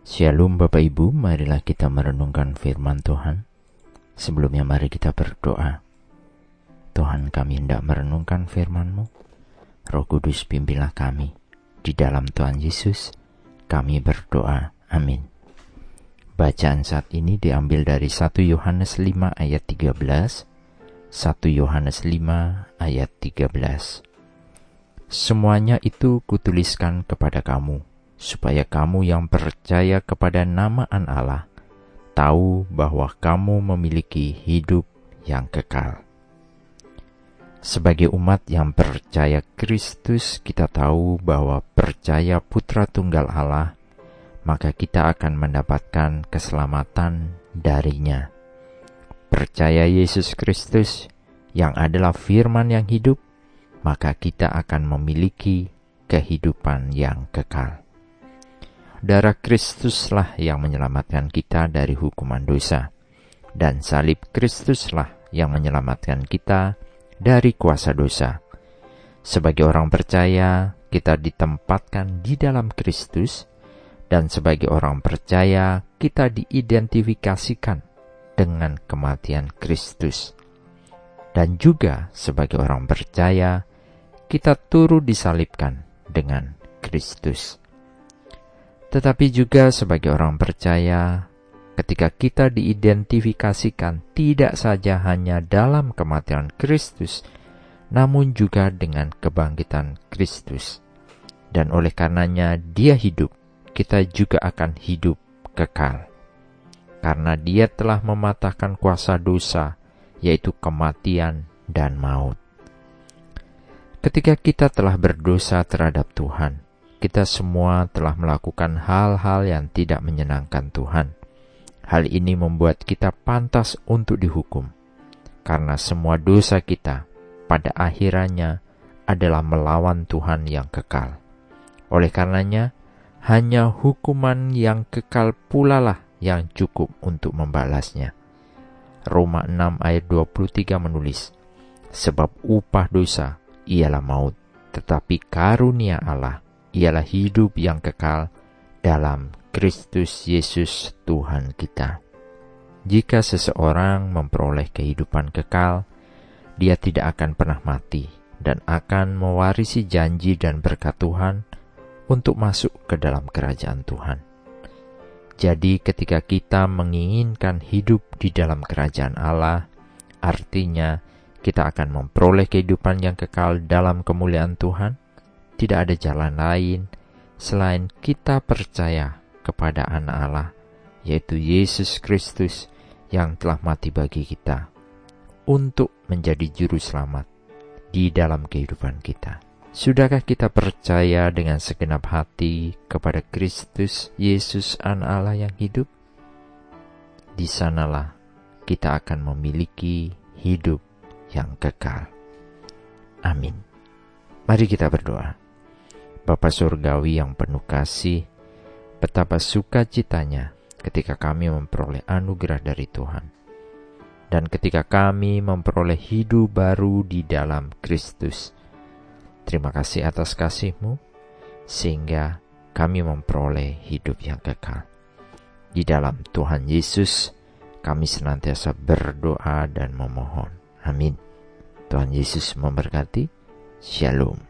Shalom Bapak Ibu, marilah kita merenungkan firman Tuhan. Sebelumnya mari kita berdoa. Tuhan kami hendak merenungkan firman-Mu. Roh Kudus pimpinlah kami. Di dalam Tuhan Yesus, kami berdoa. Amin. Bacaan saat ini diambil dari 1 Yohanes 5 ayat 13. 1 Yohanes 5 ayat 13. Semuanya itu kutuliskan kepada kamu supaya kamu yang percaya kepada nama An Allah tahu bahwa kamu memiliki hidup yang kekal. Sebagai umat yang percaya Kristus, kita tahu bahwa percaya Putra Tunggal Allah, maka kita akan mendapatkan keselamatan darinya. Percaya Yesus Kristus yang adalah firman yang hidup, maka kita akan memiliki kehidupan yang kekal. Darah Kristuslah yang menyelamatkan kita dari hukuman dosa, dan salib Kristuslah yang menyelamatkan kita dari kuasa dosa. Sebagai orang percaya, kita ditempatkan di dalam Kristus, dan sebagai orang percaya, kita diidentifikasikan dengan kematian Kristus. Dan juga sebagai orang percaya, kita turut disalibkan dengan Kristus tetapi juga sebagai orang percaya, ketika kita diidentifikasikan tidak saja hanya dalam kematian Kristus, namun juga dengan kebangkitan Kristus. Dan oleh karenanya dia hidup, kita juga akan hidup kekal. Karena dia telah mematahkan kuasa dosa, yaitu kematian dan maut. Ketika kita telah berdosa terhadap Tuhan, kita semua telah melakukan hal-hal yang tidak menyenangkan Tuhan. Hal ini membuat kita pantas untuk dihukum, karena semua dosa kita pada akhirannya adalah melawan Tuhan yang kekal. Oleh karenanya, hanya hukuman yang kekal pula lah yang cukup untuk membalasnya. Roma 6 ayat 23 menulis, Sebab upah dosa ialah maut, tetapi karunia Allah ialah hidup yang kekal dalam Kristus Yesus Tuhan kita. Jika seseorang memperoleh kehidupan kekal, dia tidak akan pernah mati dan akan mewarisi janji dan berkat Tuhan untuk masuk ke dalam kerajaan Tuhan. Jadi, ketika kita menginginkan hidup di dalam kerajaan Allah, artinya kita akan memperoleh kehidupan yang kekal dalam kemuliaan Tuhan tidak ada jalan lain selain kita percaya kepada Anak Allah, yaitu Yesus Kristus yang telah mati bagi kita untuk menjadi juru selamat di dalam kehidupan kita. Sudahkah kita percaya dengan segenap hati kepada Kristus Yesus Anak Allah yang hidup? Di sanalah kita akan memiliki hidup yang kekal. Amin. Mari kita berdoa. Bapa Surgawi yang penuh kasih, betapa sukacitanya ketika kami memperoleh anugerah dari Tuhan. Dan ketika kami memperoleh hidup baru di dalam Kristus. Terima kasih atas kasih-Mu, sehingga kami memperoleh hidup yang kekal. Di dalam Tuhan Yesus, kami senantiasa berdoa dan memohon. Amin. Tuhan Yesus memberkati. Shalom.